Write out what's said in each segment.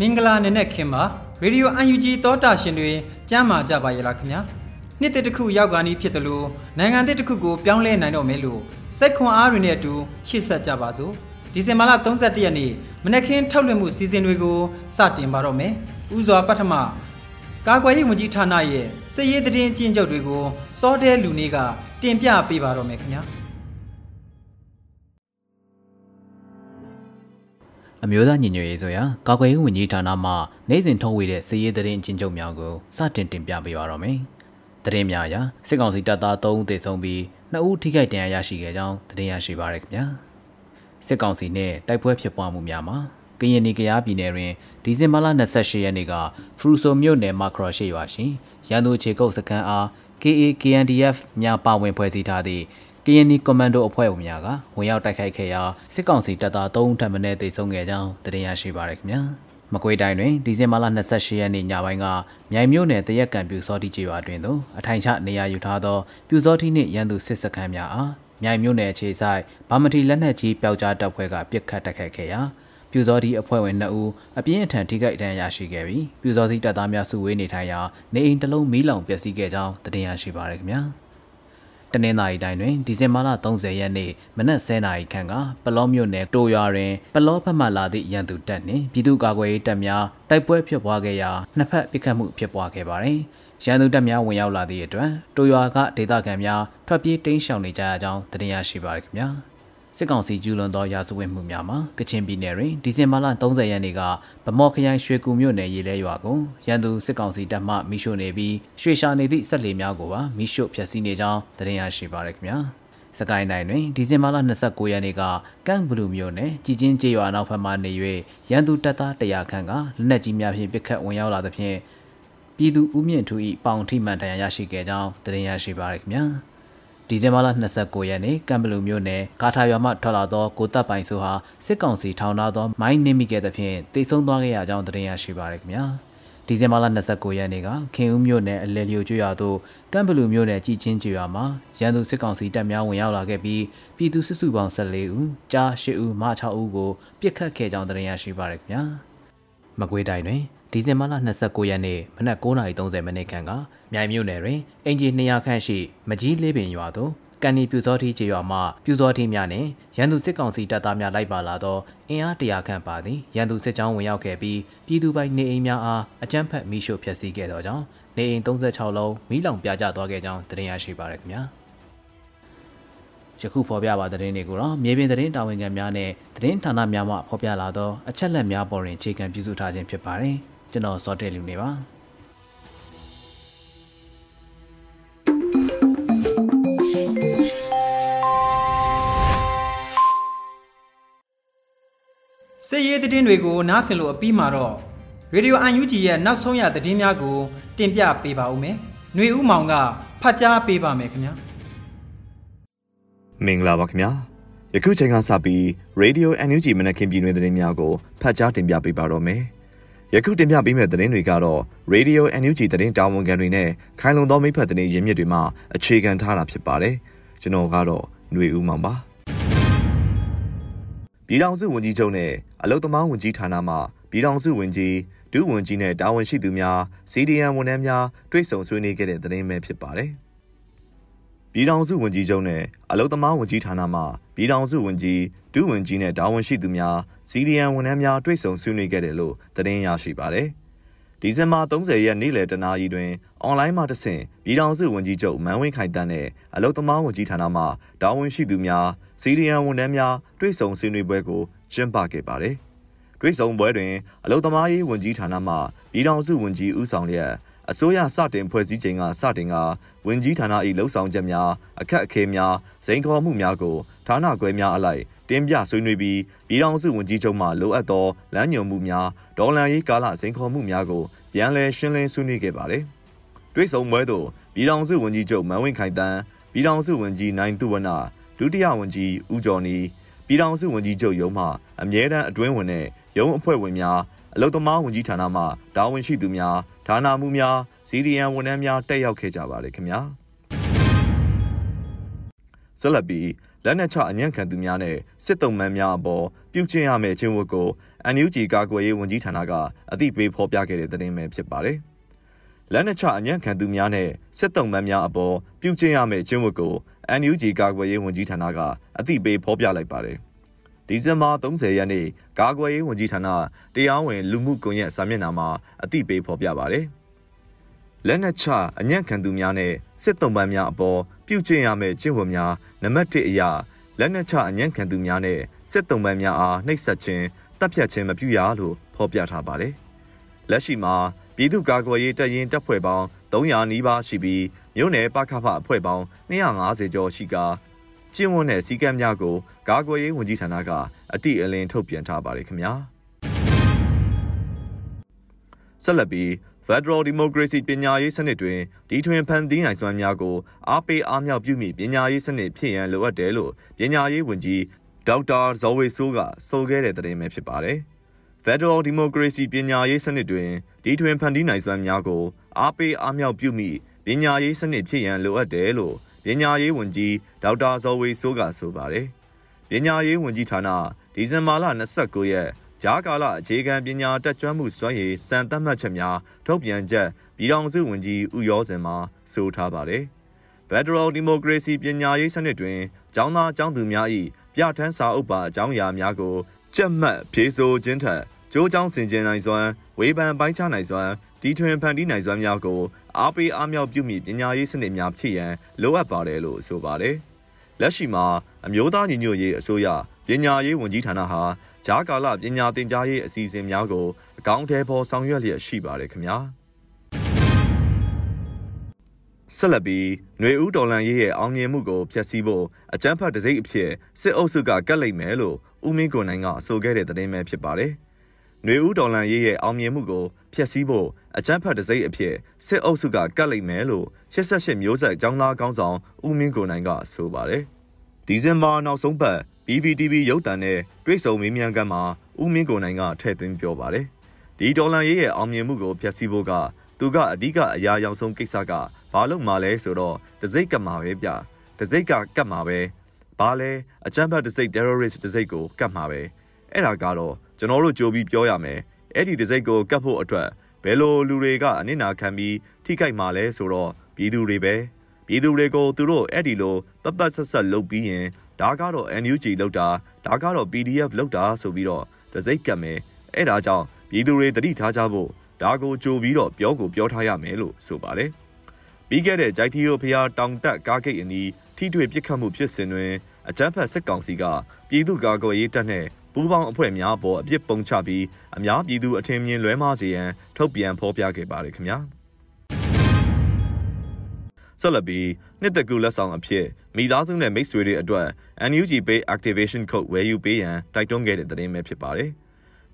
မင်္ဂလာနံနက်ခင်းပါရေဒီယို UNG သောတာရှင်တွေကြမ်းမာကြပါရဲ့လားခင်ဗျာနှစ်တစ်တစ်ခုရောက်ကာနီးဖြစ်တယ်လို့နိုင်ငံတစ်တစ်ခုကိုပြောင်းလဲနိုင်တော့မယ်လို့စိတ်ခွန်အားတွေနဲ့အတူရှေ့ဆက်ကြပါစို့ဒီဇင်ဘာလ31ရက်နေ့မနက်ခင်းထုတ်လွှင့်မှုစီစဉ်တွေကိုစတင်ပါတော့မယ်ဥစွာပထမကာကွယ်ရေးဝန်ကြီးဌာနရဲ့စစ်ရေးသတင်းအကျဉ်းချုပ်တွေကိုစောတဲလူနေကတင်ပြပေးပါတော့မယ်ခင်ဗျာ အမျိုးသားညီညွတ်ရေးဆိုရာကာကွယ်ရေးဝန်ကြီးဌာနမှနိုင်စဉ်ထုတ်ဝေတဲ့စည်ရေးသတင်းအချင်းချုပ်များကိုစတင်တင်ပြပေးပါတော့မယ်။သတင်းများအရစစ်ကောင်စီတပ်သား3ဦးသေဆုံးပြီး2ဦးထိခိုက်ဒဏ်ရာရရှိခဲ့ကြောင်းသတင်းရရှိပါရခင်ဗျာ။စစ်ကောင်စီနဲ့တိုက်ပွဲဖြစ်ပွားမှုများမှာကရင်နီကရားပြည်နယ်တွင်ဒီဇင်ဘာလ28ရက်နေ့ကဖရူဆိုမြို့နယ်မှာခရရှိရွာရှိရန်သူခြေကုပ်စခန်းအား KA KNDF များပါဝင်ဖွဲ့စည်းထားသည့် ကရင်နီကွန်မန်ဒိုအဖွဲ့ဝင်များကဝင်ရောက်တိုက်ခိုက်ခဲ့ရာစစ်ကောင်စီတပ်သား3ဦးထပ်မံသေဆုံးခဲ့ကြောင်းသတင်းရရှိပါရခင်ဗျာမကွေးတိုင်းတွင်ဒီဇင်ဘာလ28ရက်နေ့ညပိုင်းကမြိုင်မြို့နယ်တရက်ကန်ပြူစောတိကျေးရွာတွင်သို့အထိုင်ချနေရာယူထားသောပြူစောတိနှင့်ရန်သူစစ်စခန်းများအားမြိုင်မြို့နယ်အခြေဆိုင်ဗမာတီလက်နက်ကြီးပျောက်ကြားတပ်ဖွဲ့ကပစ်ခတ်တိုက်ခိုက်ခဲ့ရာပြူစောတိအဖွဲ့ဝင်2ဦးအပြင်းအထန်ထိခိုက်ဒဏ်ရာရရှိခဲ့ပြီးပြူစောတိတပ်သားများစုဝေးနေထိုင်ရာနေအိမ်တစ်လုံးမီးလောင်ပျက်စီးခဲ့ကြောင်းသတင်းရရှိပါရခင်ဗျာ။ တနင်္သာရီတိုင်းတွင်ဒီဇင်ဘာလ30ရက်နေ့မနက်10:00နာရီခန့်ကပလောမြို့နယ်တိုရွာတွင်ပလောဖက်မှလာသည့်ရန်သူတပ်နှင့်ပြည်သူ့ကာကွယ်ရေးတပ်များတိုက်ပွဲဖြစ်ပွားခဲ့ရာနှစ်ဖက်ပစ်ခတ်မှုဖြစ်ပွားခဲ့ပါသည်။ရန်သူတပ်များဝင်ရောက်လာသည့်အတွက်တိုရွာကဒေသခံများထွက်ပြေးတိမ်းရှောင်နေကြရကြောင်းသိရရှိပါရခင်ဗျာ။ စစ်ကောင်စီကျူးလွန်သောရာဇဝတ်မှုများမှာကချင်ပြည်နယ်တွင်ဒီဇင်ဘာလ30ရက်နေ့ကဗမော်ခရိုင်ရွှေကူမြို့နယ်ရေလဲရွာကိုရန်သူစစ်ကောင်စီတပ်မှမိရှို့နေပြီးရွှေရှာနေသည့်ဆက်လေများကိုပါမိရှို့ဖျက်ဆီးနေကြောင်းသတင်းရရှိပါရခင်ဗျာစကိုင်းတိုင်းတွင်ဒီဇင်ဘာလ29ရက်နေ့ကကန့်ဘလူမြို့နယ်ကြည်ချင်းကျေးရွာနောက်ဘက်မှနေ၍ရန်သူတပ်သား100ခန့်ကလက်နက်ကြီးများဖြင့်ပစ်ခတ်ဝင်ရောက်လာသဖြင့်ပြည်သူဦးမြင့်ထူ၏ပေါင်ထိမှန်တန်ရာရရှိခဲ့ကြောင်းသတင်းရရှိပါရခင်ဗျာ ဒီဇင်ဘာလ29ရက်နေ့ကံဘလူမြို့နယ်ကာထာရွာမှထွက်လာသောကိုတပ်ပိုင်ဆိုဟာစစ်ကောင်စီထောင်ထားသောမိုင်းနင်းမိခဲ့သဖြင့်တိတ်ဆုံးသွားခဲ့ရကြောင်းသတင်းရရှိပါရခင်ဗျာဒီဇင်ဘာလ29ရက်နေ့ကခင်ဦးမြို့နယ်အလဲလျိုကျွော်သို့ကံဘလူမြို့နယ်ကြည်ချင်းကျွော်မှာရန်သူစစ်ကောင်စီတပ်များဝင်ရောက်လာခဲ့ပြီးပြည်သူစစ်စုပေါင်း14ဦးကြား8ဦးမ6ဦးကိုပြစ်ခတ်ခဲ့ကြောင်းသတင်းရရှိပါရခင်ဗျာမကွေးတိုင်းတွင် ဒီဇင်ဘာလ29ရက်နေ့မနက်9:30မိနစ်ခန့်ကမြိုင်မြို့နယ်တွင်အင်ဂျီ200ခန့်ရှိမကြီးလေးပင်ရွာသို့ကန်နီပြူစောတိကျေးရွာမှပြူစောတိများနှင့်ရန်သူစစ်ကောင်စီတပ်သားများလိုက်ပါလာသောအင်အားတရာခန့်ပါသည့်ရန်သူစစ်ကြောင်းဝင်ရောက်ခဲ့ပြီးပြည်သူပိုင်နေအိမ်များအားအကြမ်းဖက်မိရှို့ဖျက်ဆီးခဲ့သောကြောင့်နေအိမ်36လုံးမိလောင်ပြကျသွားခဲ့ကြောင်းသတင်းရရှိပါရခင်ဗျာယခုဖော်ပြပါသတင်းတွေကိုတော့မြေပြင်သတင်းတာဝန်ခံများနဲ့သတင်းဌာနများမှဖော်ပြလာသောအချက်လက်များပေါ်တွင်အခြေခံပြုစုထားခြင်းဖြစ်ပါတယ် ကျွန်တော်စောတဲလူနေပါစစ်ရေးသတင်းတွေကိုနားဆင်လို့အပြီးမှာတော့ရေဒီယို UNG ရဲ့နောက်ဆုံးရသတင်းများကို တင်ပြပေးပါဦးမယ်။ຫນွေဦးမောင်ကဖတ်ကြားပေးပါမယ်ခင်ဗျာ။မင်္ဂလာပါခင်ဗျာ။ယခုချိန်ကစပြီး Radio NUG မနက်ခင်းပြည်တွင်သတင်းများကိုဖတ်ကြားတင်ပြပေးပါတော့မယ်။ ယခုတင်ပြပေးမယ့်သတင်းတွေကတော့ Radio NUG သတင်းတာဝန်ခံတွေနဲ့ခိုင်လုံသောမိဖက်သတင်းရင်းမြစ်တွေမှအခြေခံထားတာဖြစ်ပါတယ်။ကျွန်တော်ကတော့ຫນွေဦးမောင်ပါ။ပြည်ထောင်စုဝန်ကြီးချုပ်နဲ့အလုသမားဝန်ကြီးဌာနမှပြည်ထောင်စုဝန်ကြီးဒုဝန်ကြီးနဲ့တာဝန်ရှိသူများ CDN ဝန်ထမ်းများတွေ့ဆုံဆွေးနွေးခဲ့တဲ့သတင်းပဲဖြစ်ပါတယ်။ ပြည်ထောင်စုဝန်ကြီးချုပ်နဲ့အလုသမားဝန်ကြီးဌာနမှပြည်ထောင်စုဝန်ကြီးဒုဝန်ကြီးနဲ့တာဝန်ရှိသူများစီဒီအန်ဝန်ထမ်းများတွေ့ဆုံဆွေးနွေးခဲ့တယ်လို့သတင်းရရှိပါတယ်။ဒီဇင်ဘာ30ရက်နေ့လယ်တနာရီတွင်အွန်လိုင်းမှာတဆင့်ပြည်ထောင်စုဝန်ကြီးချုပ်မန်ဝင်းခိုင်တန်းနဲ့အလုသမားဝန်ကြီးဌာနမှတာဝန်ရှိသူများစီဒီအန်ဝန်ထမ်းများတွေ့ဆုံဆွေးနွေးပွဲကိုကျင်းပခဲ့ပါတယ်။တွေ့ဆုံပွဲတွင်အလုသမားရေးဝန်ကြီးဌာနမှပြည်ထောင်စုဝန်ကြီးဦးဆောင်လျက် အစိုးရစတင်ဖွဲ့စည်းချိန်ကစတင်ကဝင်ကြီးဌာန၏လှုပ်ဆောင်ချက်များအခက်အခဲများဇိမ်ခေါ်မှုများကိုဌာနခွဲများအလိုက်တင်းပြဆွေးနွေးပြီးပြည်ထောင်စုဝန်ကြီးချုပ်မှလိုအပ်သောလမ်းညွှန်မှုများဒေါ်လာရေးကာလဇိမ်ခေါ်မှုများကိုပြန်လည်ရှင်းလင်းဆွေးနွေးခဲ့ပါတယ်။တွေ့ဆုံပွဲသို့ပြည်ထောင်စုဝန်ကြီးချုပ်မန်ဝင်းခိုင်တန်းပြည်ထောင်စုဝန်ကြီးနိုင်သူဝနဒုတိယဝန်ကြီးဦးကျော်နီပြည်ထောင်စုဝန်ကြီးချုပ်ရုံးမှအမြဲတမ်းအတွင်းဝင်တဲ့ရုံးအဖွဲ့ဝင်များ အလုသမားဝန်ကြီးဌာနမှတာဝန်ရှိသူများဌာနမှုများ CDN ဝန်ထမ်းများတက်ရောက်ခဲ့ကြပါတယ်ခင်ဗျာဆက်လက်ပြီးလက်နက်ချအညံ့ခံသူများနဲ့စစ်တုံးမှန်များအပေါ်ပြုကျင့်ရမယ့်ခြင်းဝတ်ကို NUG ကာကွယ်ရေးဝန်ကြီးဌာနကအသိပေးဖော်ပြခဲ့တဲ့သတင်းပဲဖြစ်ပါတယ်လက်နက်ချအညံ့ခံသူများနဲ့စစ်တုံးမှန်များအပေါ်ပြုကျင့်ရမယ့်ခြင်းဝတ်ကို NUG ကာကွယ်ရေးဝန်ကြီးဌာနကအသိပေးဖော်ပြလိုက်ပါတယ်။ ဒီဇင်ဘာ30ရက်နေ့ကာကွယ်ရေးဝန်ကြီးဌာနတရားဝင်လူမှုကွန်ရက်စာမျက်နှာမှာအသိပေးဖော်ပြပါတယ်။လက်နက်ချအညံ့ခံသူများနဲ့စစ်တုံးပန်းများအပေါ်ပြုကျင့်ရမယ့်ကျင့်ဝတ်များနံပါတ်1အရာလက်နက်ချအညံ့ခံသူများနဲ့စစ်တုံးပန်းများအားနှိပ်စက်ခြင်းတပ်ဖြတ်ခြင်းမပြုရလို့ဖော်ပြထားပါတယ်။လက်ရှိမှာပြည်သူ့ကာကွယ်ရေးတပ်ရင်းတပ်ဖွဲ့ပေါင်း300နီးပါးရှိပြီးမြို့နယ်ပခဖအဖွဲ့ပေါင်း250ကျော်ရှိကာ ကျင့်ဝတ်တဲ့စည်းကမ်းများကိုကာကွယ်ရေးဝန်ကြီးဌာနကအတိအလင်းထုတ်ပြန်ထားပါတယ်ခင်ဗျာဆက်လက်ပြီး Federal Democracy ပညာရေးစနစ်တွင်ဒီထွင်ဖန်တီးနိုင်စွမ်းများကိုအားပေးအားမြောက်ပြုမိပညာရေးစနစ်ဖြစ်ရန်လိုအပ်တယ်လို့ပညာရေးဝန်ကြီးဒေါက်တာဇော်ဝေဆိုးကဆိုခဲ့တဲ့သတင်းပဲဖြစ်ပါတယ်။ Federal Democracy ပညာရေးစနစ်တွင်ဒီထွင်ဖန်တီးနိုင်စွမ်းများကိုအားပေးအားမြောက်ပြုမိပညာရေးစနစ်ဖြစ်ရန်လိုအပ်တယ်လို့ ပညာရေးဝန်ကြီးဒေါက်တာဇော်ဝေစိုးကဆိုပါတယ်။ပညာရေးဝန်ကြီးဌာနဒီဇင်ဘာလ29ရက်ဂျားကာလအခြေခံပညာတက်ကြွမှုစွမ်းရည်စံသတ်မှတ်ချက်များထုတ်ပြန်ချက်ပြည်ထောင်စုဝန်ကြီးဦးရောစင်မှဆိုထားပါတယ်။ Federal Democracy ပညာရေးစနစ်တွင်ကျောင်းသားကျောင်းသူများ၏ပြဋ္ဌာန်းစာအုပ်ပါအကြောင်းအရာများကိုကြက်မှတ်ဖြေဆိုခြင်းထက်ကျိုးချောင်းစင်ကြင်နိုင်စွမ်းဝေဖန်ပိုင်းခြားနိုင်စွမ်းတီထွင်ဖန်တီးနိုင်စွမ်းများကို အားပေးအားမြောက်ပြုမိပညာရေးစနစ်များဖြစ်ရန်လိုအပ်ပါတယ်လို့ဆိုပါတယ်။လက်ရှိမှာအမျိုးသားညီညွတ်ရေးအစိုးရပညာရေးဝန်ကြီးဌာနဟာဂျားကာလပညာသင်ကြားရေးအစီအစဉ်များကိုအကောင့်ထဲပေါ်ဆောင်ရွက်လျက်ရှိပါတယ်ခင်ဗျာ။ဆက်လက်ပြီးຫນွေဦးတော်လန်ရေးရဲ့အောင်မြင်မှုကိုဖျက်ဆီးဖို့အကြမ်းဖက်တစိမ့်အဖြစ်စစ်အုပ်စုကကတ်လိုက်မယ်လို့ဦးမင်းကိုနိုင်ကဆိုခဲ့တဲ့သတင်းပဲဖြစ်ပါတယ်။ ຫນွေဦးဒေါ်လန်ရေးရဲ့အောင်မြင်မှုကိုဖျက်ဆီးဖို့အကြမ်းဖက်တစိမ့်အဖြစ်စစ်အုပ်စုကကတ်လိုက်မယ်လို့88မျိုးဆက်ចောင်းသားကောင်းဆောင်ဦးမင်းကိုနိုင်ကဆိုပါတယ်။ဒီဇင်ဘာနောက်ဆုံးပတ် BVTV ရုပ်သံနဲ့တွေ့ဆုံမေးမြန်းခန်းမှာဦးမင်းကိုနိုင်ကထည့်သွင်းပြောပါတယ်။ဒီဒေါ်လန်ရေးရဲ့အောင်မြင်မှုကိုဖျက်ဆီးဖို့ကသူကအဓိကအရာရောက်ဆုံးကိစ္စကဘာလို့မှလဲဆိုတော့တစိမ့်ကမှာပဲဗျ။တစိမ့်ကကတ်မှာပဲ။ဘာလဲအကြမ်းဖက်တစိမ့် terrorist တစိမ့်ကိုကတ်မှာပဲ။အဲ့ဒါကတော့ ကျွန်တော်တို့ကြိုပြီးပြောရမယ်အဲ့ဒီတစိမ့်ကိုကတ်ဖို့အတွက်ဘယ်လိုလူတွေကအနစ်နာခံပြီးထိခိုက်မှာလဲဆိုတော့ပြည်သူတွေပဲပြည်သူတွေကိုသူတို့အဲ့ဒီလိုပတ်ပတ်ဆက်ဆက်လုပ်ပြီးရင်ဒါကတော့ NUG လောက်တာဒါကတော့ PDF လောက်တာဆိုပြီးတော့တစိမ့်ကတ်မယ်အဲ့ဒါကြောင့်ပြည်သူတွေတတိထားကြဖို့ဒါကိုကြိုပြီးတော့ပြောကိုပြောထားရမယ်လို့ဆိုပါတယ်ပြီးခဲ့တဲ့ဂျိုက်တီယိုဖျားတောင်တက်ကားဂိတ်အနီးထိတွေ့ပစ်ခတ်မှုဖြစ်စဉ်တွင်အကြမ်းဖက်စစ်ကောင်စီကပြည်သူ့ကာကွယ်ရေးတပ်နဲ့ ပူးပေါင်းအဖွဲ့များပေါ်အပြစ်ပုံချပြီးအများပြည်သူအထင်မြင်လွဲမှားစေရန်ထုတ်ပြန်ဖော်ပြခဲ့ပါတယ်ခင်ဗျာဆက်လက်ပြီးနှစ်သက်ကူလက်ဆောင်အဖြစ်မိသားစုနဲ့မိတ်ဆွေတွေအတွက် NUG Pay Activation Code ဝယ်ယူပေးရန်တိုက်တွန်းခဲ့တဲ့သတင်းပဲဖြစ်ပါတယ်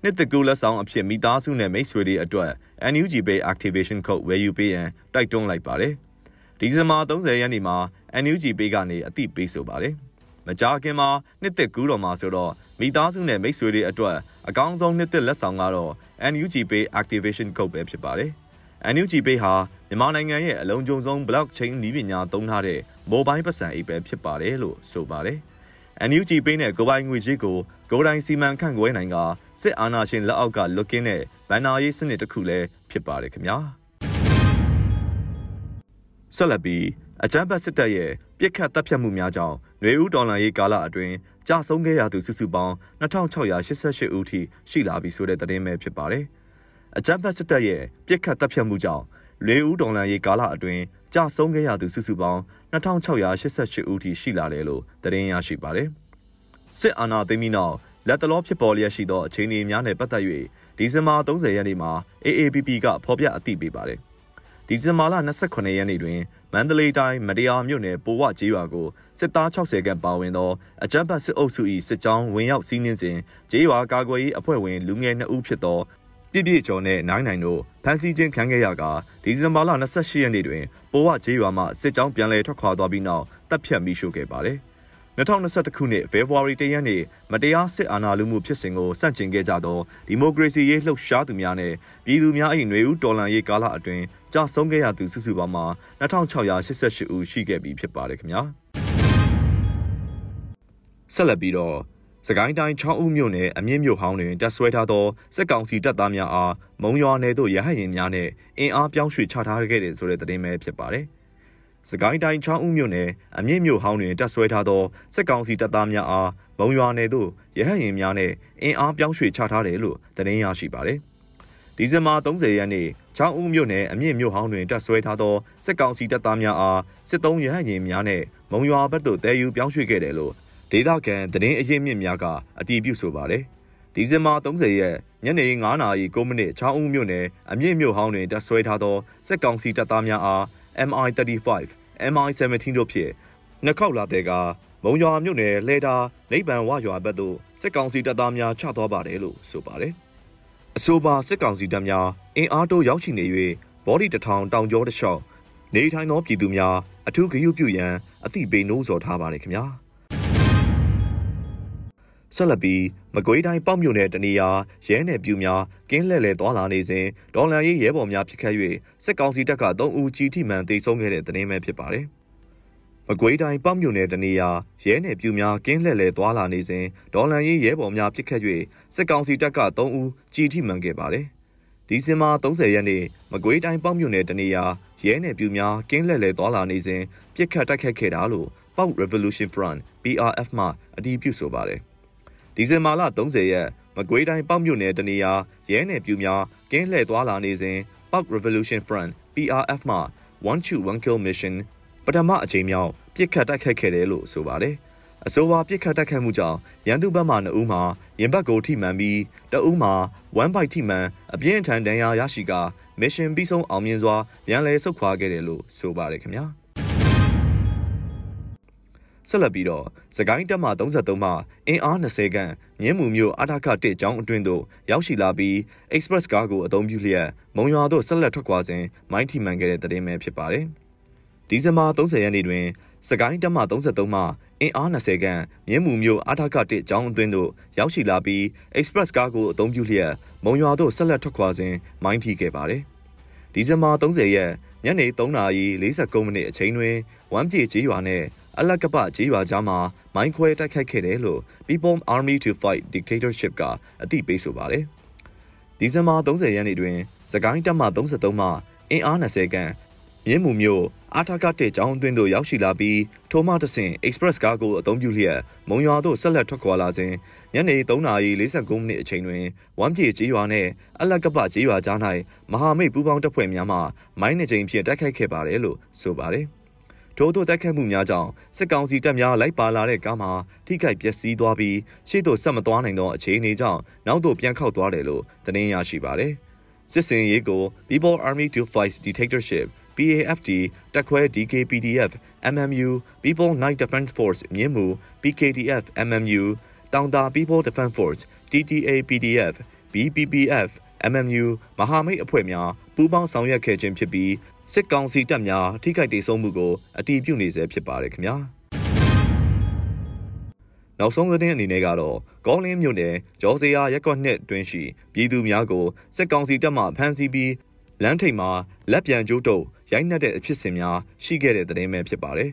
နှစ်သက်ကူလက်ဆောင်အဖြစ်မိသားစုနဲ့မိတ်ဆွေတွေအတွက် NUG Pay Activation Code ဝယ်ယူပေးရန်တိုက်တွန်းလိုက်ပါတယ်ဒီဇင်ဘာ30ရက်နေ့မှာ NUG Pay ကနေအသိပေးဆိုပါတယ်မကြာခင်မှာနှစ်သက်ကူးတော်မှာဆိုတော့ မိသားစုနဲ့မိတ်ဆွေတွေအတွက်အကောင်းဆုံးနှစ်သက်လက်ဆောင်ကတော့ NUG Pay Activation Code ပဲဖြစ်ပါတယ်။ NUG Pay ဟာမြန်မာနိုင်ငံရဲ့အလုံးကျုံဆုံး blockchain နည်းပညာသုံးထားတဲ့ mobile ပတ်စံအိတ်ပဲဖြစ်ပါတယ်လို့ဆိုပါတယ်။ NUG Pay နဲ့ကိုပိုင်ငွေကြေးကိုကိုတိုင်းစီမံခန့်ခွဲနိုင်ကစစ်အာဏာရှင်လက်အောက်ကလွတ်ကင်းတဲ့ဗန်နာရေးစနစ်တစ်ခုလည်းဖြစ်ပါတယ်ခင်ဗျာ။ဆက်လက်ပြီး အကြမ်းဖက်စစ်တပ်ရဲ့ပြစ်ခတ်တပ်ဖြတ်မှုများကြောင့်ຫນွေဦးဒေါ်လာရေးကာလအတွင်းကြာဆုံးခဲ့ရသူစုစုပေါင်း2688ဦးထိရှိလာပြီဆိုတဲ့သတင်းပဲဖြစ်ပါတယ်။အကြမ်းဖက်စစ်တပ်ရဲ့ပြစ်ခတ်တပ်ဖြတ်မှုကြောင့်ຫນွေဦးဒေါ်လာရေးကာလအတွင်းကြာဆုံးခဲ့ရသူစုစုပေါင်း2688ဦးထိရှိလာတယ်လို့သတင်းရရှိပါတယ်။စစ်အာဏာသိမ်းပြီးနောက်လက်တလောဖြစ်ပေါ်လျက်ရှိသောအခြေအနေများနဲ့ပတ်သက်၍ဒီဇင်ဘာ30ရက်နေ့မှာ AAPP ကဖော်ပြအသိပေးပါတယ်။ဒီဇင်ဘာလ28ရက်နေ့တွင် မန္တလေးတိုင်းမတရားမြို့နယ်ပိုဝကျေးရွာကိုစစ်သား60ခန့်ပါဝင်သောအကြမ်းဖက်စစ်အုပ်စု၏စစ်ကြောင်းဝင်ရောက်စီးနင်းစဉ်ကျေးရွာကာကွယ်ရေးအဖွဲ့ဝင်လူငယ်2ဦးဖြစ်သောပြည့်ပြည့်ကျော်နဲ့နိုင်နိုင်တို့ဖမ်းဆီးခြင်းခံခဲ့ရကဒီဇင်ဘာလ28ရက်နေ့တွင်ပိုဝကျေးရွာမှစစ်ကြောင်းပြန်လည်ထွက်ခွာသွားပြီးနောက်တပ်ဖြတ်မိရှုခဲ့ပါတယ်။ 2021ခုနှစ်ဖေဖော်ဝါရီလရက်နေ့မတရားစစ်အာဏာလုမှုဖြစ်စဉ်ကိုစန့်ကျင်ခဲ့ကြသောဒီမိုကရေစီရေးလှုပ်ရှားသူများနဲ့ပြည်သူများ၏ຫນွေဦးတော်လှန်ရေးကာလအတွင်းကြာဆုံးခဲ့ရသူစုစုပေါင်းမှာ2688ဦးရှိခဲ့ပြီဖြစ်ပါတယ်ခင်ဗျာဆက်လက်ပြီးတော့စကိုင်းတိုင်း6ဦးမြို့နယ်အမြင့်မြို့ဟောင်းတွင်တပ်ဆွဲထားသောစစ်ကောင်စီတပ်သားများအားမုံရွာနယ်သို့ရဟတ်ရင်များနဲ့အင်အားပြောင်းရွှေ့ချထားခဲ့တဲ့ဆိုတဲ့သတင်းပဲဖြစ်ပါတယ်။ စကိုင်းတိုင်းချောင်းဦးမြို့နယ်အမြင့်မြို့ဟောင်းတွင်တပ်ဆွဲထားသောစစ်ကောင်စီတပ်သားများအားမုံရွာနယ်သို့ရဟတ်ရင်များနဲ့အင်အားပြောင်းရွှေ့ချထားတယ်လို့သတင်းရရှိပါတယ်။ဒီဇင်ဘာ30ရက်နေ့ချောင်းဦးမြို့နယ်အမြင့်မြို့ဟောင်းတွင်တပ်ဆွဲထားသောစစ်ကောင်စီတပ်သားများအားစစ်သုံးရဟတ်ရင်များနဲ့မုံရွာဘက်သို့တည်ယူပြောင်းရွှေ့ခဲ့တယ်လို့ဒေသခံသတင်းအရင်းမြစ်များကအတည်ပြုဆိုပါတယ်။ဒီဇင်ဘာ30ရက်ညနေ9:09မိနစ်ချောင်းဦးမြို့နယ်အမြင့်မြို့ဟောင်းတွင်တပ်ဆွဲထားသောစစ်ကောင်စီတပ်သားများအား MI35 MI17 တို့ဖြင့်နှစ်ခေါက်လာတဲ့ကမုံရွာမြို့နယ်လဲတာလိပ်ပံဝရွာဘက်သို့စစ်ကောင်စီတပ်သားများချသွားပါတယ်လို့ဆိုပါတယ်။အဆိုပါစစ်ကောင်စီတပ်များအင်အားတိုးရောက်ရှိနေ၍ဘော်ဒီတထောင်တောင်ကျောတစ်လျှောက်နေထိုင်သောပြည်သူများအထူးဂရုပြုရန်အသိပေးနှိုးဆော်ထားပါတယ်ခင်ဗျာ။ ဆက်လက်ပြီးမကွေးတိုင်းပေါ့မြို့နယ်တနေရာရဲနယ်ပြူများကင်းလှည့်လည်သွားလာနေစဉ်ဒေါ်လန်ရေးရဲဘော်များဖြစ်ခဲ့၍စစ်ကောင်စီတပ်က3ဦးကြီးထိမှန်တိတ်ဆုံးခဲ့တဲ့သတင်းပဲဖြစ်ပါတယ်။မကွေးတိုင်းပေါ့မြို့နယ်တနေရာရဲနယ်ပြူများကင်းလှည့်လည်သွားလာနေစဉ်ဒေါ်လန်ရေးရဲဘော်များဖြစ်ခဲ့၍စစ်ကောင်စီတပ်က3ဦးကြီးထိမှန်ခဲ့ပါတယ်။ဒီဇင်ဘာ30ရက်နေ့မကွေးတိုင်းပေါ့မြို့နယ်တနေရာရဲနယ်ပြူများကင်းလှည့်လည်သွားလာနေစဉ်ပြစ်ခတ်တိုက်ခတ်ခဲ့တာလို့ပေါ့ Revolution Front PRF မှအတည်ပြုဆိုပါတယ်။ ဒီဇင်ဘာလ30ရက်မကွေးတိုင်းပေါ့မြို့နယ်တနေရာရဲနယ်ပြူများကင်းလှည့်သွားလာနေစဉ် Park Revolution Front PRF မှ One Shoot One Kill Mission ပထမအကြိမ်မြောက်ပြစ်ခတ်တိုက်ခိုက်ခဲ့တယ်လို့ဆိုပါတယ်။အဆိုပါပြစ်ခတ်တိုက်ခိုက်မှုကြောင့်ရန်သူဘက်မှ2ဦးမှာရင်ဘတ်ကိုထိမှန်ပြီးတအူးမှာ1 byte ထိမှန်အပြင်းအထန်ဒဏ်ရာရရှိကာ mission ပြီးဆုံးအောင်မြင်စွာပြန်လည်ဆုတ်ခွာခဲ့တယ်လို့ဆိုပါတယ်ခင်ဗျာ။ ဆက်လက်ပြီးတော့စကိုင်းတက်မှ33မှအင်အား20ခန့်မြင်းမူမြို့အထာခတစ်ကျောင်းအတွင်းသို့ရောက်ရှိလာပြီး express ကားကိုအသုံးပြုလျက်မုံရွာသို့ဆက်လက်ထွက်ခွာစဉ်မိုင်းထိမှန်ခဲ့တဲ့တဲ့တင်ပဲဖြစ်ပါတယ်။ဒီဇင်ဘာ30ရက်နေ့တွင်စကိုင်းတက်မှ33မှအင်အား20ခန့်မြင်းမူမြို့အထာခတစ်ကျောင်းအတွင်းသို့ရောက်ရှိလာပြီး express ကားကိုအသုံးပြုလျက်မုံရွာသို့ဆက်လက်ထွက်ခွာစဉ်မိုင်းထိခဲ့ပါတယ်။ဒီဇင်ဘာ30ရက်ညနေ3:49မိနစ်အချိန်တွင်ဝမ်းပြေကြီးရွာနှင့် အလကပကြေးရွာကြားမှာမိုင်းခွဲတိုက်ခိုက်ခဲ့တယ်လို့ People Army to Fight Dictatorship ကအသိပေးဆိုပါတယ်။ဒီဇင်ဘာ30ရက်နေ့တွင်စကိုင်းတပ်မ33မှအင်အား20ခန့်မြင်းမူမျိုးအာထာကတဲ့ကျောင်းအတွင်းသို့ရောက်ရှိလာပြီးထိုမှတဆင့် Express ကားကိုအသုံးပြုလျက်မုံရွာသို့ဆက်လက်ထွက်ခွာလာစဉ်ညနေ3:49မိနစ်အချိန်တွင်ဝမ်းပြေကျေးရွာနှင့်အလကပကျေးရွာကြား၌မဟာမိတ်ပူးပေါင်းတပ်ဖွဲ့များမှမိုင်းနှကြိမ်ဖြင့်တိုက်ခိုက်ခဲ့ပါတယ်လို့ဆိုပါတယ်။ ထို့သို့တိုက်ခတ်မှုများကြောင့်စစ်ကောင်စီတပ်များလိုက်ပါလာတဲ့ကားမှာထိခိုက်ပျက်စီးသွားပြီးရှေ့သို့ဆက်မသွားနိုင်သောအခြေအနေကြောင့်နောက်သို့ပြန်ခောက်သွားတယ်လို့သတင်းရရှိပါတယ်။စစ်စင်ရေးကို People Army to Fight Dictatorship PAFD တက်ခွဲ DKPDF MMU People Night Defense Force မြင်းမူ PKDF MMU တောင်တာ People Defense Force TTA PDF BPPF MMU မဟာမိတ်အဖွဲ့များပူးပေါင်းဆောင်ရွက်ခဲ့ခြင်းဖြစ်ပြီး စစ်ကောင်စီတပ်များထိခိုက်ဒေဆုံးမှုကိုအတီးပြုနေဆဲဖြစ်ပါတယ်ခင်ဗျာနောက်ဆုံးသတင်းအနေနဲ့ကတော့ကောင်းလင်းမြို့နယ်ဂျော်စရာရက်ကွက်နှစ်တွင်ရှိပြည်သူများကိုစစ်ကောင်စီတပ်မှဖမ်းဆီးပြီးလမ်းထိပ်မှာလက်ပြန်ကျိုးတုပ်ရိုက်နှက်တဲ့အဖြစ်စဉ်များရှိခဲ့တဲ့သတင်းပဲဖြစ်ပါတယ်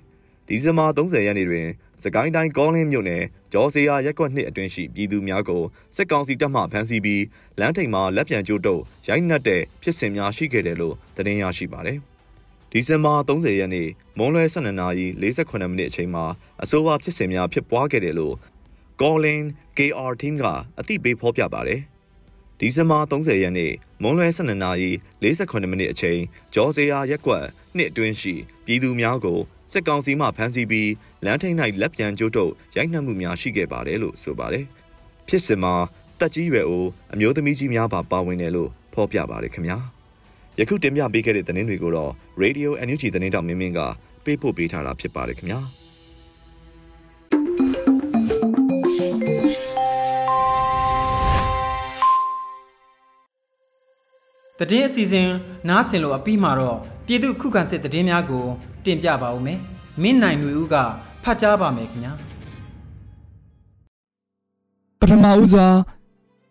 ဒီဇင်ဘာ30ရက်နေ့တွင်စကိုင်းတိုင်းကောလင်းမြို့နယ်ဂျော်စီယာရက်ကွက်နှစ်အတွင်းရှိပြည်သူများကိုစစ်ကောင်စီတပ်မှဖမ်းဆီးပြီးလမ်းထိပ်မှာလက်ပြန်ကျိုးတုပ်ရိုက်နှက်တဲ့ဖြစ်စဉ်များရှိခဲ့တယ်လို့သတင်းရရှိပါတယ်။ဒီဇင်ဘာ30ရက်နေ့မွန်းလွဲ12နာရီ48မိနစ်အချိန်မှာအဆိုပါဖြစ်စဉ်များဖြစ်ပွားခဲ့တယ်လို့ Colin KR team ကအသိပေးဖော်ပြပါတယ်။ဒီဇင်ဘာ30ရက်နေ့မွန်းလွဲ12နာရီ48မိနစ်အချိန်ဂျော်ဇေယာရက်ကွက်နှစ်အတွင်းရှိပြည်သူများကို စစ်ကောင်စီမှဖမ်းဆီးပြီးလမ်းထိပ်၌လက်ပြန်ကျိုးတုပ်ရိုက်နှက်မှုများရှိခဲ့ပါတယ်လို့ဆိုပါတယ်။ဖြစ်စဉ်မှာတက်ကြီးရွယ်အိုအမျိုးသမီးကြီးများပါပါဝင်တယ်လို့ဖော်ပြပါတယ်ခင်ဗျာ။ယခုတင်ပြပေးခဲ့တဲ့သတင်းတွေကိုတော့ Radio NUG သတင်းတောင်မင်းမင်းကပေးပို့ပေးထားတာဖြစ်ပါတယ်ခင်ဗျာ။တည်င်းအစီအစဉ်နားဆင်လို့အပြီးမှာတော့ ပြည်သူခုခံစစ်တည်င်းများကို တင်ပြပါဦးမယ်။မင်းနိုင်လူဦးကဖတ်ကြားပါမယ်ခင်ဗျာပထမဦးစွာ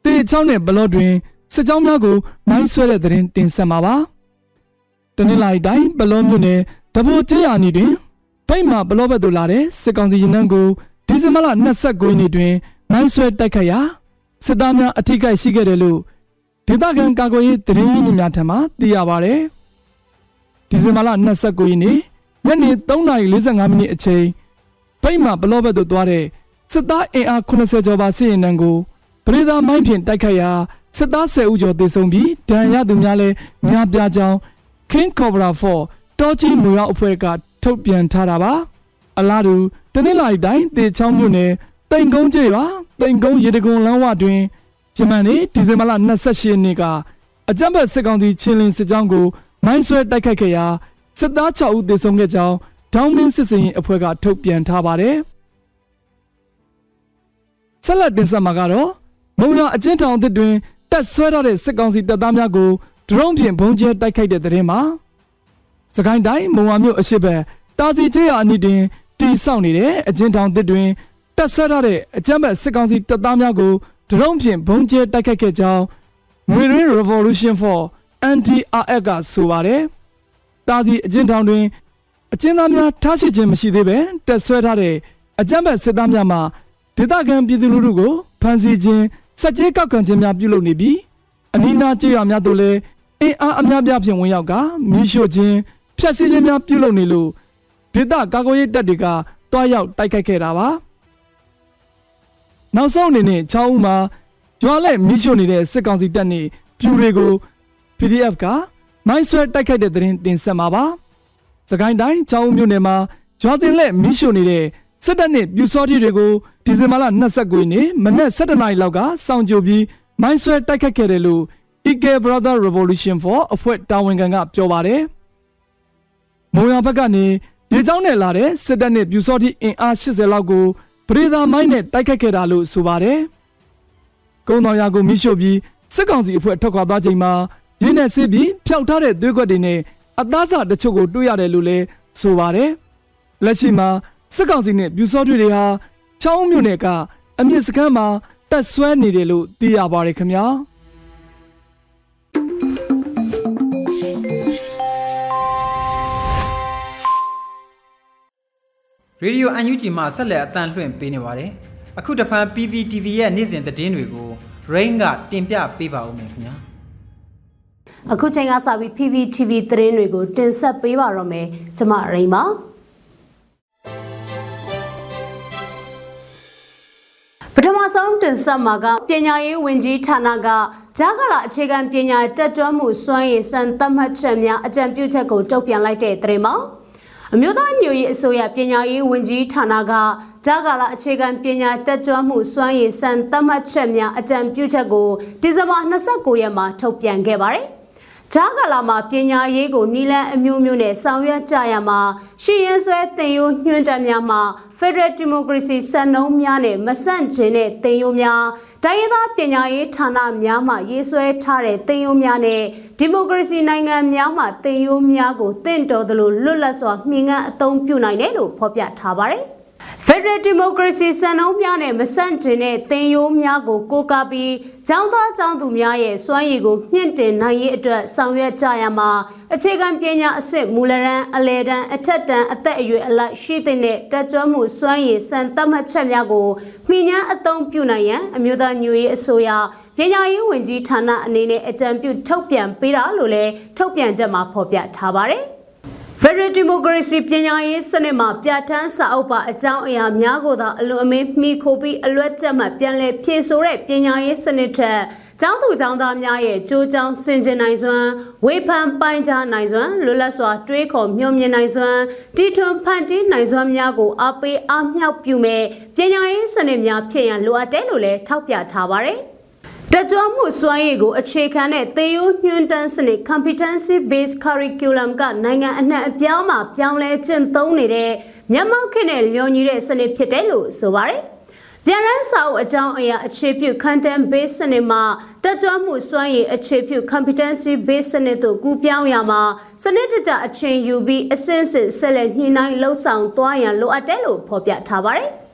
တေချောင်းနဲ့ဘလော့တွင်စစ်ကြောင်းများကိုမိုင်းဆွဲတဲ့တဲ့ရင်တင်ဆက်မှာပါ။တနင်္လာရီတိုင်းဘလော့မြို့နယ်တဘိုကျေးရွာနီတွင်ဗိတ်မှဘလော့ဘက်သို့လာတဲ့စစ်ကောင်စီရင်နှန်းကိုဒီဇင်ဘာလ29ရက်နေ့တွင်မိုင်းဆွဲတိုက်ခတ်ရာစစ်သားများအထိကိရှိခဲ့တယ်လို့ဒေသခံကာကွယ်ရေးတရင်ကြီးများထံမှသိရပါဗျ။ ဒီဇင်ဘာလ29ရက်နေ့ညနေ3:45မိနစ်အချိန်ဗိတ်မှဘလော့ဘက်သို့သွားတဲ့စစ်သားအင်အား80ကျော်ပါစစ်ရင်နှန်းကိုပရိသာမိုင်းဖြင့်တိုက်ခတ်ရာစစ်သား10ဦးကျော်သေဆုံးပြီးဒဏ်ရာသူများလည်းများပြားကြောင်း King Cobra 4တောကြီးမူရောက်အဖွဲ့ကထုတ်ပြန်ထားတာပါအလားတူတနင်္လာရီတိုင်းတေချောင်းမြို့နယ်တိန်ကုန်းကျေးရွာတိန်ကုန်းရေတကုံလမ်းဝတွင်ဂျမန်နေ့ဒီဇင်ဘာလ28ရက်နေ့ကအကြံဘက်စစ်ကောင်စီချင်းလင်းစစ်ကြောင်းကို မိုင်းဆွဲတိုက်ခိုက်ခဲ့ရာစစ်သား6ဦးသေဆုံးခဲ့ကြောင်းဒေါင်းမင်းစစ်စင်ရင်အဖွဲ့ကထုတ်ပြန်ထားပါတယ်ဆက်လက်တင်ဆက်မှာကတော့မုံရအချင်းထောင်အသစ်တွင်တက်ဆွဲထားတဲ့စစ်ကောင်စီတပ်သားများကိုဒရုန်းဖြင့်ဘုံကျဲတိုက်ခိုက်တဲ့တဲ့ရင်မှာစကိုင်းတိုင်းမုံဝါမြို့အရှိဘက်တာစီချေရအနီးတွင်တီဆောက်နေတဲ့အချင်းထောင်သစ်တွင်တက်ဆွဲထားတဲ့အကြမ်းဖက်စစ်ကောင်စီတပ်သားများကိုဒရုန်းဖြင့်ဘုံကျဲတိုက်ခိုက်ခဲ့ကြောင်းငွေရင်း Revolution for NDRF ကဆိုပါတယ်။တာစီအချင်းထောင်တွင်အချင်းသားများထားရှိခြင်းမရှိသေးပဲတက်ဆွဲထားတဲ့အကြမ်းဖက်စစ်သားများမှဒေသခံပြည်သူလူထုကိုဖမ်းဆီးခြင်းစက်ကြီးကောက်ခံခြင်းများပြုလုပ်နေပြီးအနီးနားကျေးရွာများတို့လည်းအင်အားအများပြားဖြင့်ဝင်ရောက်ကမီးရှို့ခြင်းဖျက်ဆီးခြင်းများပြုလုပ်နေလို့ဒေသကာကွယ်ရေးတပ်တွေကတွားရောက်တိုက်ခိုက်ခဲ့တာပါနောက်ဆုံးအနေနဲ့6ဦးမှာကျွာလက်မီးရှို့နေတဲ့စစ်ကောင်စီတပ်နေပြူတွေကို PDF ကမိုင်းဆွဲတိုက်ခိုက်တဲ့တဲ့တင်ဆက်မှာပါစကိုင်းတိုင်း6ဦးမြို့နယ်မှာကျွာတင်လက်မီးရှို့နေတဲ့စစ်တပ်နဲ့ပြူစောတိတွေကိုဒီဇင်ဘာလ29ရက်နေ့မနက်7:00နာရီလောက်ကစောင့်ကြိုပြီးမိုင်းဆွဲတိုက်ခတ်ခဲ့တယ်လို့ Ike Brother Revolution for အဖွဲ့တာဝန်ခံကပြောပါတယ်။မုံရဘက်ကနေရေချောင်းနဲ့လာတဲ့စစ်တပ်နဲ့ပြူစောတိအင်အား80လောက်ကိုပရိသာမိုင်းနဲ့တိုက်ခတ်ခဲ့တာလို့ဆိုပါတယ်။ကုန်းတော်ရာကိုမိရှို့ပြီးစစ်ကောင်စီအဖွဲ့ထွက်ခွာသွားချိန်မှာ ရင်းနဲ့စစ်ပြီးဖျောက်ထားတဲ့သွေးကွက်တွေနဲ့အသားစာတချို့ကိုတွေ့ရတယ်လို့လည်းဆိုပါတယ်။လက်ရှိမှာစစ်ကောင်စီနဲ့ပြူစောတွေတွေဟာချောင်းမြို့နယ်ကအမြင့်စခန်းမှာတက်ဆွဲနေတယ်လို့သိရပါတယ်ခင်ဗျာရေဒီယို UNG မှာဆက်လက်အသံလွှင့်ပေးနေပါတယ်အခုတဖန် PVTV ရဲ့နေ့စဉ်သတင်းတွေကို Rain ကတင်ပြပေးပါဦးမယ်ခင်ဗျာ အခုချိန်ကစပြီး PVTV သတင်းတွေကိုတင်ဆက်ပေးပါတော့မယ်ကျမရိန်ပါပထမဆုံးတင်ဆက်မှာကပညာရေးဝန်ကြီးဌာနကဂျာကလာအခြေခံပညာတက်တွန်းမှုစွမ်းရည်စံသတ်မှတ်ချက်များအကြံပြုချက်ကိုတုံ့ပြန်လိုက်တဲ့သတင်းမှာအမျိုးသားညွရေးအစိုးရပညာရေးဝန်ကြီးဌာနကဂျာကာလာအခြေခံပညာတက်ကြွမှုစွမ်းရည်စံသတ်မှတ်ချက်များအကြံပြုချက်ကိုဒီဇင်ဘာ29ရက်မှာထုတ်ပြန်ခဲ့ပါတယ် ဂျာကာလာမှာပညာရေးကိုနီလန်အမျိုးမျိုးနဲ့ဆောင်ရွက်ကြရမှာရှီရင်ဆွဲသင်ရိုးညွှန်တက်များမှာ Federal Democracy စံနှုန်းများနဲ့မဆန့်ကျင်တဲ့သင်ရိုးများတိုင်းရင်းသားပညာရေးဌာနများမှရေးဆွဲထားတဲ့သင်ရိုးများနဲ့ဒီမိုကရေစီနိုင်ငံများမှသင်ရိုးများကိုတင့်တော်သလိုလွတ်လပ်စွာမြင်ငန်းအသုံးပြုနိုင်တယ်လို့ဖော်ပြထားပါတယ်။ Federal Democracy စံနှုန်းများနဲ့မဆန့်ကျင်တဲ့သင်ရိုးများကိုကိုးကားပြီးကျောင်းသားကျောင်းသူများရဲ့စွမ်းရည်ကိုမြင့်တင်နိုင်ရေးအတွက်ဆောင်ရွက်ကြရမှာအခြေခံပညာအဆင့်မူလတန်းအလယ်တန်းအထက်တန်းအသက်အရွယ်အလိုက်ရှိတဲ့တက်ကြွမှုစွမ်းရည်စံသတ်မှတ်ချက်များကိုမှီညမ်းအသုံးပြုနိုင်ရန်အမျိုးသားညွရေးအစိုးရပညာရေးဝန်ကြီးဌာနအနေနဲ့အကြံပြုထုတ်ပြန်ပေးတာလို့လည်းထုတ်ပြန်ချက်မှာဖော်ပြထားပါတယ်။ Federal Democracy ပညာရေးစနစ်မှာပြဋ္ဌာန်းစာအုပ်ပါအကြောင်းအရာများကိုသာအလွန်အမင်းမှီခိုပြီးအလွတ်ကျမှပြန်လည်ဖြည့်ဆို့တဲ့ပညာရေးစနစ်ထက်ကျောင်းသူကျောင်းသားများရဲ့ကြိုးကြောင်းစင်ကြင်နိုင်စွမ်းဝေဖန်ပိုင်ခြားနိုင်စွမ်းလွတ်လပ်စွာတွေးခေါ်မျှော်မြင်နိုင်စွမ်းတီထွန်ဖန်တီးနိုင်စွမ်းများကိုအားပေးအားမြောက်ပြုမဲ့ပညာရေးစနစ်များဖြစ်ရန်လိုအပ်တယ်လို့လည်းထောက်ပြထားပါတယ်။ တကြွမှုစွမ်းရည်ကိုအခြေခံတဲ့သေရိုးညွှန်းတန်းစနစ် competency based curriculum ကနိုင်ငံအနှံ့အပြားမှာပြောင်းလဲကျင့်သုံးနေတဲ့မျက်မှောက်ခေတ်နဲ့လျော်ညီတဲ့စနစ်ဖြစ်တယ်လို့ဆိုပါတယ်။ပြန်လည်စာအုပ်အကြောင်းအရာအခြေပြု content based စနစ်မှာတက်ကြွမှုစွမ်းရည်အခြေပြု competency based စနစ်တို့ကူးပြောင်းရမှာစနစ်တကျအချိန်ယူပြီးအစစ်အစစ်ဆက်လက်ညှိနှိုင်းလှုပ်ဆောင်သွားရန်လိုအပ်တယ်လို့ဖော်ပြထားပါတယ်။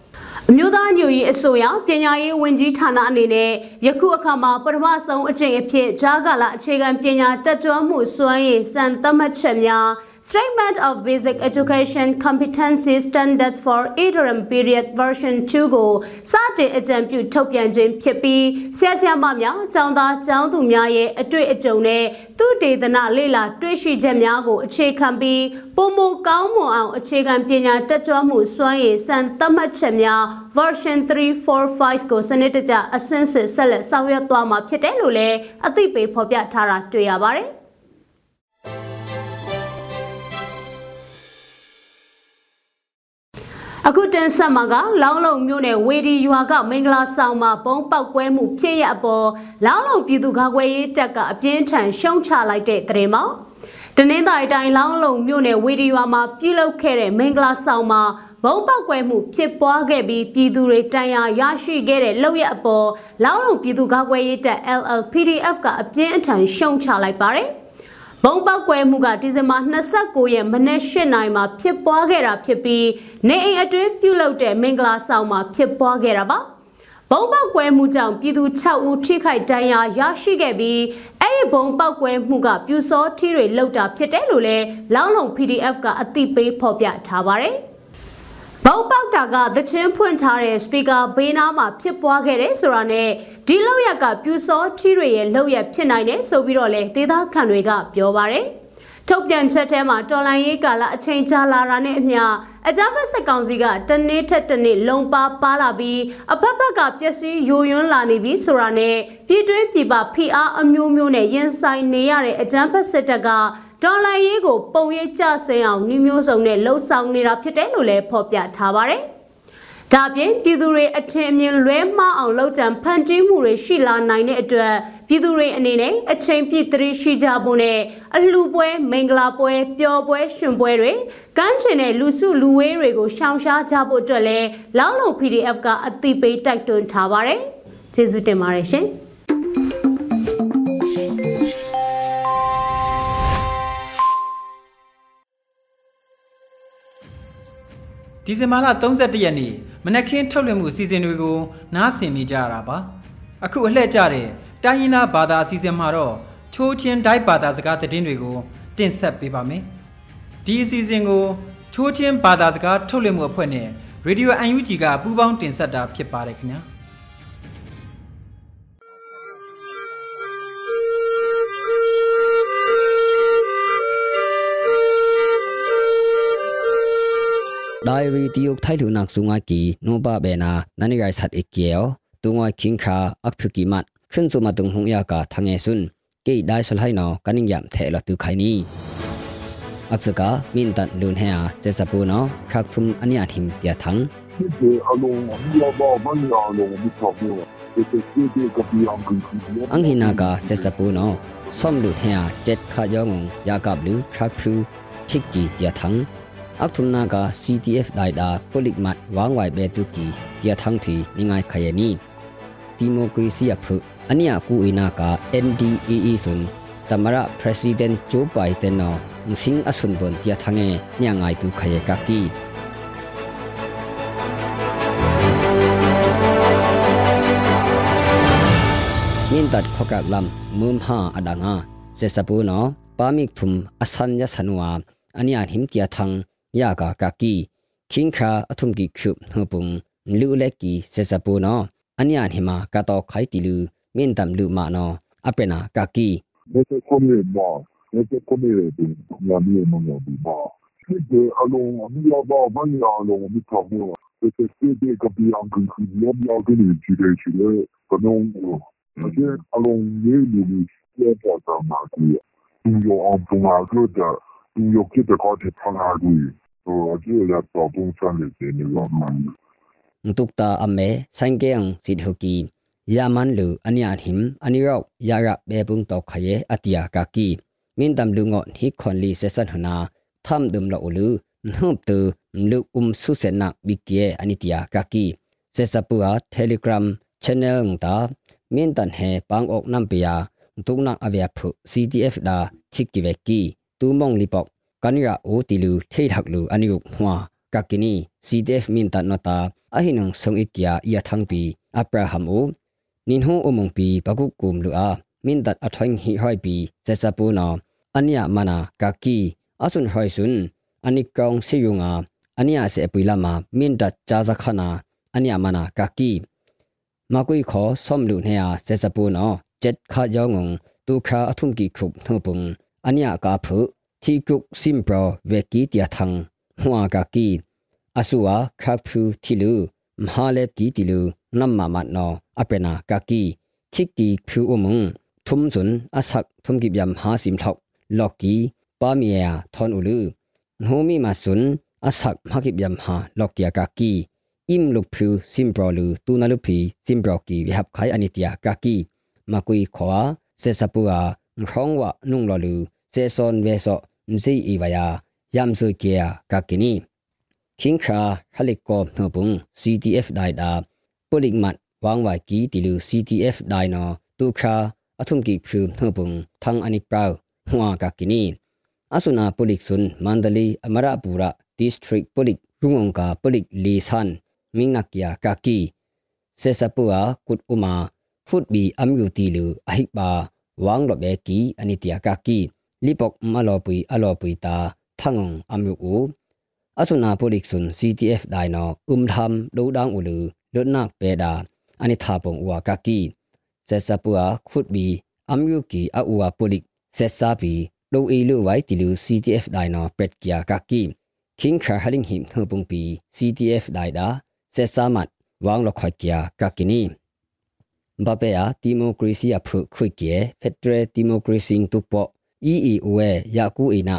အမျိုးသားညွရေးအစိုးရပညာရေးဝန်ကြီးဌာနအနေနဲ့ယခုအခါမှာပထမဆုံးအကြိမ်အဖြစ်ဂျာကာလာအခြေခံပညာတက်ကြွမှုစွမ်းရည်စံသတ်မှတ်ချက်များ Statement of Basic Education Competency Standards for Interim Period Version 2ကိုစတင်အကြံပြုထုတ်ပြန်ခြင်းဖြစ်ပြီးဆရာဆရာမများကျောင်းသားကျောင်းသူများရဲ့အတွေ့အကြုံနဲ့သူတေသနလေ့လာတွေ့ရှိချက်များကိုအခြေခံပြီးပုံမကောင်းမွန်အောင်အခြေခံပညာတက်ကြွမှုစွမ်းရည်စံသတ်မှတ်ချက်များ version 345ကိုစနစ်တကျအဆင့်စစ်ဆက်လက်ဆောင်ရွက်သွားမှာဖြစ်တယ်လို့လည်းအသိပေးဖော်ပြထားတာတွေ့ရပါတယ်။ အခုတင်ဆက်မှာကလောင်းလုံမြို့နယ်ဝေဒီရွာကမင်္ဂလာဆောင်မှာဘုံပောက်ကွဲမှုဖြစ်ရအပေါ်လောင်းလုံပြည်သူ့ကာကွယ်ရေးတပ်ကအပြင်းထန်ရှုံချလိုက်တဲ့တဲ့မှာတနင်္သာရီတိုင်းလောင်းလုံမြို့နယ်ဝေဒီရွာမှာပြုလုပ်ခဲ့တဲ့မင်္ဂလာဆောင်မှာဘုံပောက်ကွဲမှုဖြစ်ပွားခဲ့ပြီးပြည်သူတွေတန်ရာရရှိခဲ့တဲ့လောက်ရအပေါ်လောင်းလုံပြည်သူ့ကာကွယ်ရေးတပ် LLPDF ကအပြင်းအထန်ရှုံချလိုက်ပါတယ်။ ဘုံပောက်ကွဲမှုကဒီဇင်ဘာ29ရက်မနက်၈နာရီမှာဖြစ်ပွားခဲ့တာဖြစ်ပြီးနေအိမ်အတွင်းပြုလုပ်တဲ့မင်္ဂလာဆောင်မှာဖြစ်ပွားခဲ့တာပါဘုံပောက်ကွဲမှုကြောင့်ပြည်သူ6ဦးထိခိုက်ဒဏ်ရာရရှိခဲ့ပြီးအဲ့ဒီဘုံပောက်ကွဲမှုကပြူစောထီတွေလောက်တာဖြစ်တယ်လို့လည်းလောင်းလုံ PDF ကအသိပေးဖော်ပြထားပါတယ်။ ဘောက်ပေါက်တာကသချင်းဖွင့်ထားတဲ့စပီကာဘေးနားမှာဖြစ်ပွားခဲ့တယ်ဆိုတာနဲ့ဒီလောက်ရကပြူစောထီတွေရဲ့လောက်ရဖြစ်နိုင်တယ်ဆိုပြီးတော့လေဒေသခံတွေကပြောပါတယ်ထုတ်ပြန်ချက်ထဲမှာတော်လန်ရေးကာလအချိန်ကြာလာတာနဲ့အမျှအကြမ်းဖက်စစ်ကောင်စီကတနေ့ထက်တနေ့လုံပါပါလာပြီးအဖက်ဖက်ကပျက်စီးယိုယွန်းလာနေပြီဆိုတာနဲ့ပြည်တွင်းပြည်ပဖိအားအမျိုးမျိုးနဲ့ရင်ဆိုင်နေရတဲ့အကြမ်းဖက်စစ်တပ်က ဒေါ်လာရေးကိုပုံရိပ်ကျဆင်းအောင်နှီးမျိုးစုံနဲ့လှုပ်ဆောင်နေတာဖြစ်တယ်လို့လည်းဖော်ပြထားပါတယ်။ဒါပြင်ပြည်သူတွေအထင်အမြင်လွဲမှားအောင်လှုပ်ကြံဖန်တီးမှုတွေရှိလာနိုင်တဲ့အတွက်ပြည်သူတွေအနေနဲ့အချိန်ပြည့်သတိရှိကြဖို့နဲ့အလှပွဲမင်္ဂလာပွဲပျော်ပွဲရှင်ပွဲတွေကမ်းခြေနဲ့လူစုလူဝေးတွေကိုရှောင်ရှားကြဖို့အတွက်လည်းလောင်းလုံ PDF ကအသိပေးတိုက်တွန်းထားပါတယ်။ကျေးဇူးတင်ပါတယ်ရှင်။ ဒီဇင်ဘာလ31ရက်နေ့မနက်ခင်းထုတ်လွှင့်မှုအစီအစဉ်တွေကိုနားဆင်နေကြရတာပါအခုအလှည့်ကျတဲ့တိုင်းရင်းသားဘာသာအစီအစဉ်မှာတော့ချိုးချင်းဒိုက်ဘာသာစကားသတင်းတွေကိုတင်ဆက်ပေးပါမယ်ဒီအစီအစဉ်ကိုချိုးချင်းဘာသာစကားထုတ်လွှင့်မှုအဖွဲ့နဲ့ Radio UNG ကပူးပေါင်းတင်ဆက်တာဖြစ်ပါတယ်ခင်ဗျာ ဒိုင်ရီတီယုတ်ထိုင်လူနက်ဆုငါကီနိုဘာဘေနာနနိဂိုင်ဆတ်အကေယောတုငွိုင်ခင်ခါအခဖူကီမတ်ခွန်းစုမတုံဟုံယာကာထငေဆွန်းကေဒိုင်ဆလဟိုင်နောကနင်းယမ်ထဲလတူခိုင်နီအစကာမင်တန်လွန်ဟယာကျေစပူနောခက်ထုမ်အနိယဟင်တျာသန်းဒီအလုံးမီယာဘာမနီယာလုံးဒီတော့ဘူးอังหินากาเซสปูโนซ่อมลุดเฮียเจ็ดขายองยากับลือทรักพรูทิกกีเตียทัง akthumna ka CTF daida polik mat wangwai be tu ki tia thang phi ningai khayani democracy aphu ania ku ina ka NDAA sun tamara president Joe Biden no sing asun bon tia thange nyangai tu khaye ka ki yin tat khokak lam mum ha adanga se sapu no pamik thum asan ya sanwa ania him tia thang ย ยากากากีคิงคาอทุมกีคุบฮปุมลูเลกีเซซาปูนออันยานหิมากาตอไขติลูเมนดัมลูมานออเปนากากีเนเซคุมิบอเนเซคุมิเรดิยามีมงยาบีบอคือเดอลงมียาบอมันยาลงมีทองเนาะเนเซคุมิกับยางคือคือยอบยากันอยู่จีเดจีเดกะนงเนาะ而且阿龙也有些保障嘛，对，都有安中阿哥的，都有给的高铁上阿对。So aquí ya está un sangre que ni lo manda. Ntukta ame sangkeang sidhuki. Yaman lu anya him anirok yara bebung to khaye atia kaki. Min dam lu ngot hi khon li sesan hana. Tham dum lo ulu. Nhup tu lu um su senak bikie anitia kaki. Sesapua telegram channel ngta. Min tan he pang ok nampia. Ntuknak avya phu CDF da chikiveki. Tu mong lipok ကန်ရာအိုတီလူထေထက်လူအနိယုဟွာကကိနီ CDF မင်တနတာအဟိနုံဆုံအိကီယာယာထန်ပီအပရာဟမ်အိုနင်ဟိုအမုံပီဘကုကုမ်လူအာမင်တတ်အထွင်ဟိဟိုင်ပီဇက်စပူနောအနိယမနာကကီအဆွန်ဟိုင်ဆွန်အနိကောင်စီယုံငါအနိယစေပီလာမာမင်တတ်ဂျာဇခနာအနိယမနာကကီမကွိခေါ်ဆွမ်လူနေအားဇက်စပူနောဂျက်ခါယောငုံဒုခအထုံကီခုထုံပုံအနိယကာဖု ที่กรุกซิมโปรเวกีเตียทังหัวกากีอสุวาคาพูทิลูมหาเลบกีติลูนัมมามัดนออเปนากากีทิกีพูอุมงทุมจุนอสักทุมกิบยำหาสิมทอกลอกกีปาเมียทอนอุลูโฮมีมาสุนอสักมากิบยำหาลอกเกียกากีอิมลุกพูซิมโปรลูตูนาลุพีซิมโปรกีวิหับไขอนิตยากากีมากุยขวาเซซาปัวร้องวะนุ่งลอลูเซซอนเวซอ วายายามซุเกียกากินีคิงคราฮลิกอมเนบุง CTF ไดดาปุลิกมัดวางไว้กีติลู CTF ไดนอตูคราအထုံကိဖရုနှပုန်သန်းအနိပရောဟွာကကိနီအဆုနာပုလိကဆွန်မန္တလီအမရပူရာ district ပုလိကရုံကပုလိကလီဆန်မင်းနကယာကကီစေစပူအာကုတ်ဥမာဖုတ်ဘီအမ်ယူတီလူအဟိပါဝางလောဘေကီအနိတယာကကီလီပုတ်မလောပွီအလော ပွီတာသငုံအမ်ယူဦး asuna polik sun CTF dai no um tham do dang ulu lot nak pe da ani tha pong wa ka ki se sa pu a khut bi am yu ki a u wa polik se sa bi do e lu wai ti lu CTF dai no pet kya ka ki king kha haling him hu pong pi CTF dai da se sa mat wang lo khoi kya ka ki ni ဘာပေယာဒီမိုကရေစီအဖုခွိကေဖက်ဒရယ်ဒီမိုကရေစီတူပေါ် EEO ယာကူအီနာ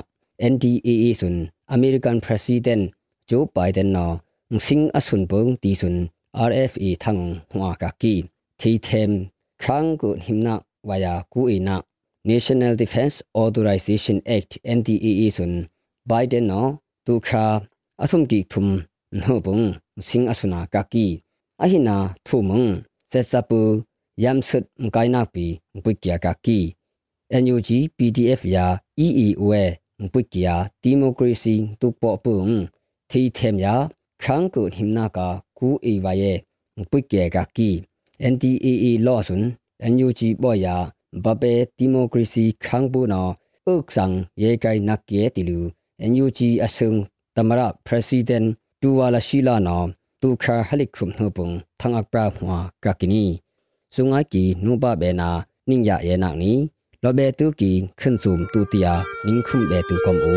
NDAA ဆွန်းအမေရိကန်ပရက်ဆီဒန့်ဂျိုးဘိုင်ဒန်နော်ငစင်းအဆွန်းဘုံတီဆွန်း RFA ထန်ဟွာကကီသီသမ်ခန်းကုဟိမနာဝါယာကူအီနာ National Defense Authorization Act NDAA ဆွန်းဘိုင်ဒန်နော်တူခါအဆုံကီထုမ်နိုဘုံစင်းအဆွနာကကီအဟိနာထုမုံဆက်စပူယမ်ဆွတ်မကိုင်နာပီဘွိကီယာကကီ NUG PDF ရာ EEOA ပုတ်ကီယာဒီမိုကရေစီတူပေါ်ပုံသီထေမြာခန်းကုဟိမနာကာကူအေဝါရဲ့ပုတ်ကီယာကီ NDAA လောစွန် NUG ပေါ်ရာဘပေဒီမိုကရေစီခန်းဘူးနော်အုတ်ဆောင်ရေကိုင်နက်ကီတီလူ NUG အဆုံတမရပရက်စီဒန့်တူဝါလာရှိလာနော်တူခါဟလိခုမ်နှုပုံသံအပရာဖွာကကီနီစုံငိုက်ကီနုဘဘေနာနင်းရရဲ့နောက်နီ ลอเบตุกีขึ้นสูมตูเตียนิ่งคุมเบตุกอมอู